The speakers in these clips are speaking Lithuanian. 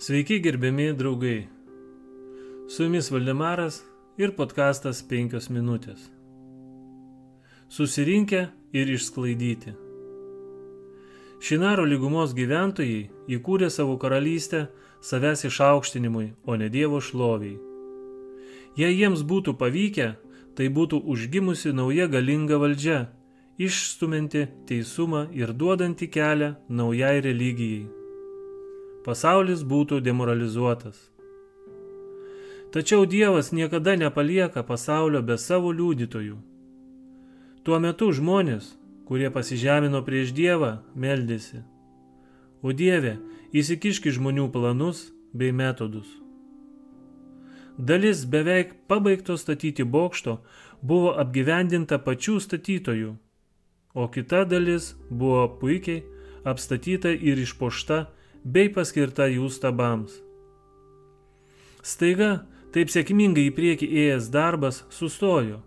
Sveiki gerbiami draugai. Su jumis Valdemaras ir podkastas 5 minutės. Susirinkę ir išsklaidyti. Šinaro lygumos gyventojai įkūrė savo karalystę savęs išaukštinimui, o ne Dievo šloviai. Jei jiems būtų pavykę, tai būtų užgimusi nauja galinga valdžia, išstuminti teisumą ir duodanti kelią naujai religijai pasaulis būtų demoralizuotas. Tačiau Dievas niekada nepalieka pasaulio be savo liudytojų. Tuo metu žmonės, kurie pasižemino prieš Dievą, meldėsi. O Dieve, įsikiški žmonių planus bei metodus. Dalis beveik pabaigto statyti bokšto buvo apgyvendinta pačių statytojų, o kita dalis buvo puikiai apstatyta ir išpošta bei paskirta jų stabams. Staiga, taip sėkmingai į priekį ėjęs darbas sustojo.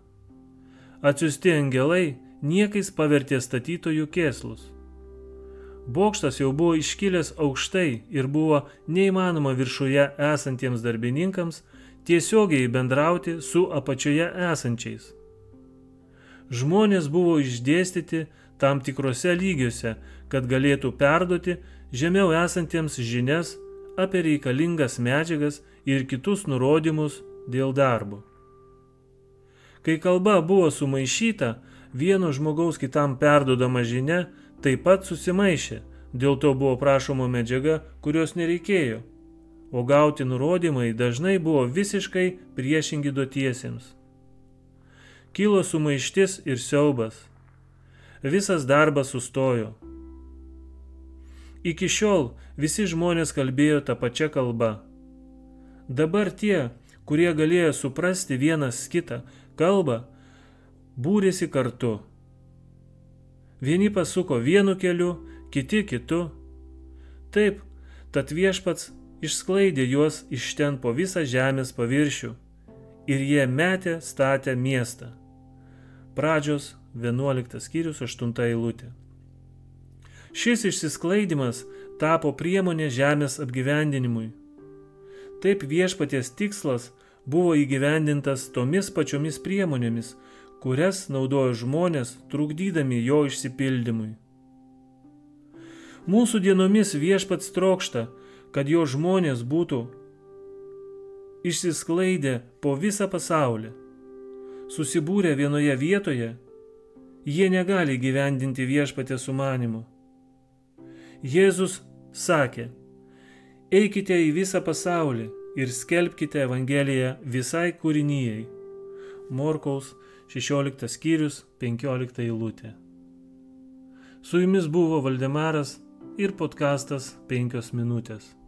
Atsiusti angelai niekais pavertė statytojų kėslus. Bokštas jau buvo iškilęs aukštai ir buvo neįmanoma viršuje esantiems darbininkams tiesiogiai bendrauti su apačioje esančiais. Žmonės buvo išdėstyti tam tikrose lygiuose, kad galėtų perduoti žemiau esantiems žinias apie reikalingas medžiagas ir kitus nurodymus dėl darbo. Kai kalba buvo sumaišyta, vieno žmogaus kitam perdodama žinia taip pat susimaišė, dėl to buvo prašoma medžiaga, kurios nereikėjo, o gauti nurodymai dažnai buvo visiškai priešingi duotiesiems. Kilo sumaištis ir siaubas visas darbas sustojo. Iki šiol visi žmonės kalbėjo tą pačią kalbą. Dabar tie, kurie galėjo suprasti vienas kitą kalbą, būrėsi kartu. Vieni pasuko vienu keliu, kiti kitu. Taip, tad viešpats išsklaidė juos iš ten po visą žemės paviršių ir jie metė statę miestą. Pradžios 11 skyrius 8 eilutė. Šis išsisklaidimas tapo priemonė žemės apgyvendinimui. Taip viešpaties tikslas buvo įgyvendintas tomis pačiomis priemonėmis, kurias naudojo žmonės trukdydami jo išsipildymui. Mūsų dienomis viešpats trokšta, kad jo žmonės būtų išsisklaidę po visą pasaulį, susibūrę vienoje vietoje jie negali gyvendinti viešpatė sumanimų. Jėzus sakė, eikite į visą pasaulį ir skelbkite Evangeliją visai kūrinyjei. Morkaus 16 skyrius 15 eilutė. Su jumis buvo Valdemaras ir podkastas 5 minutės.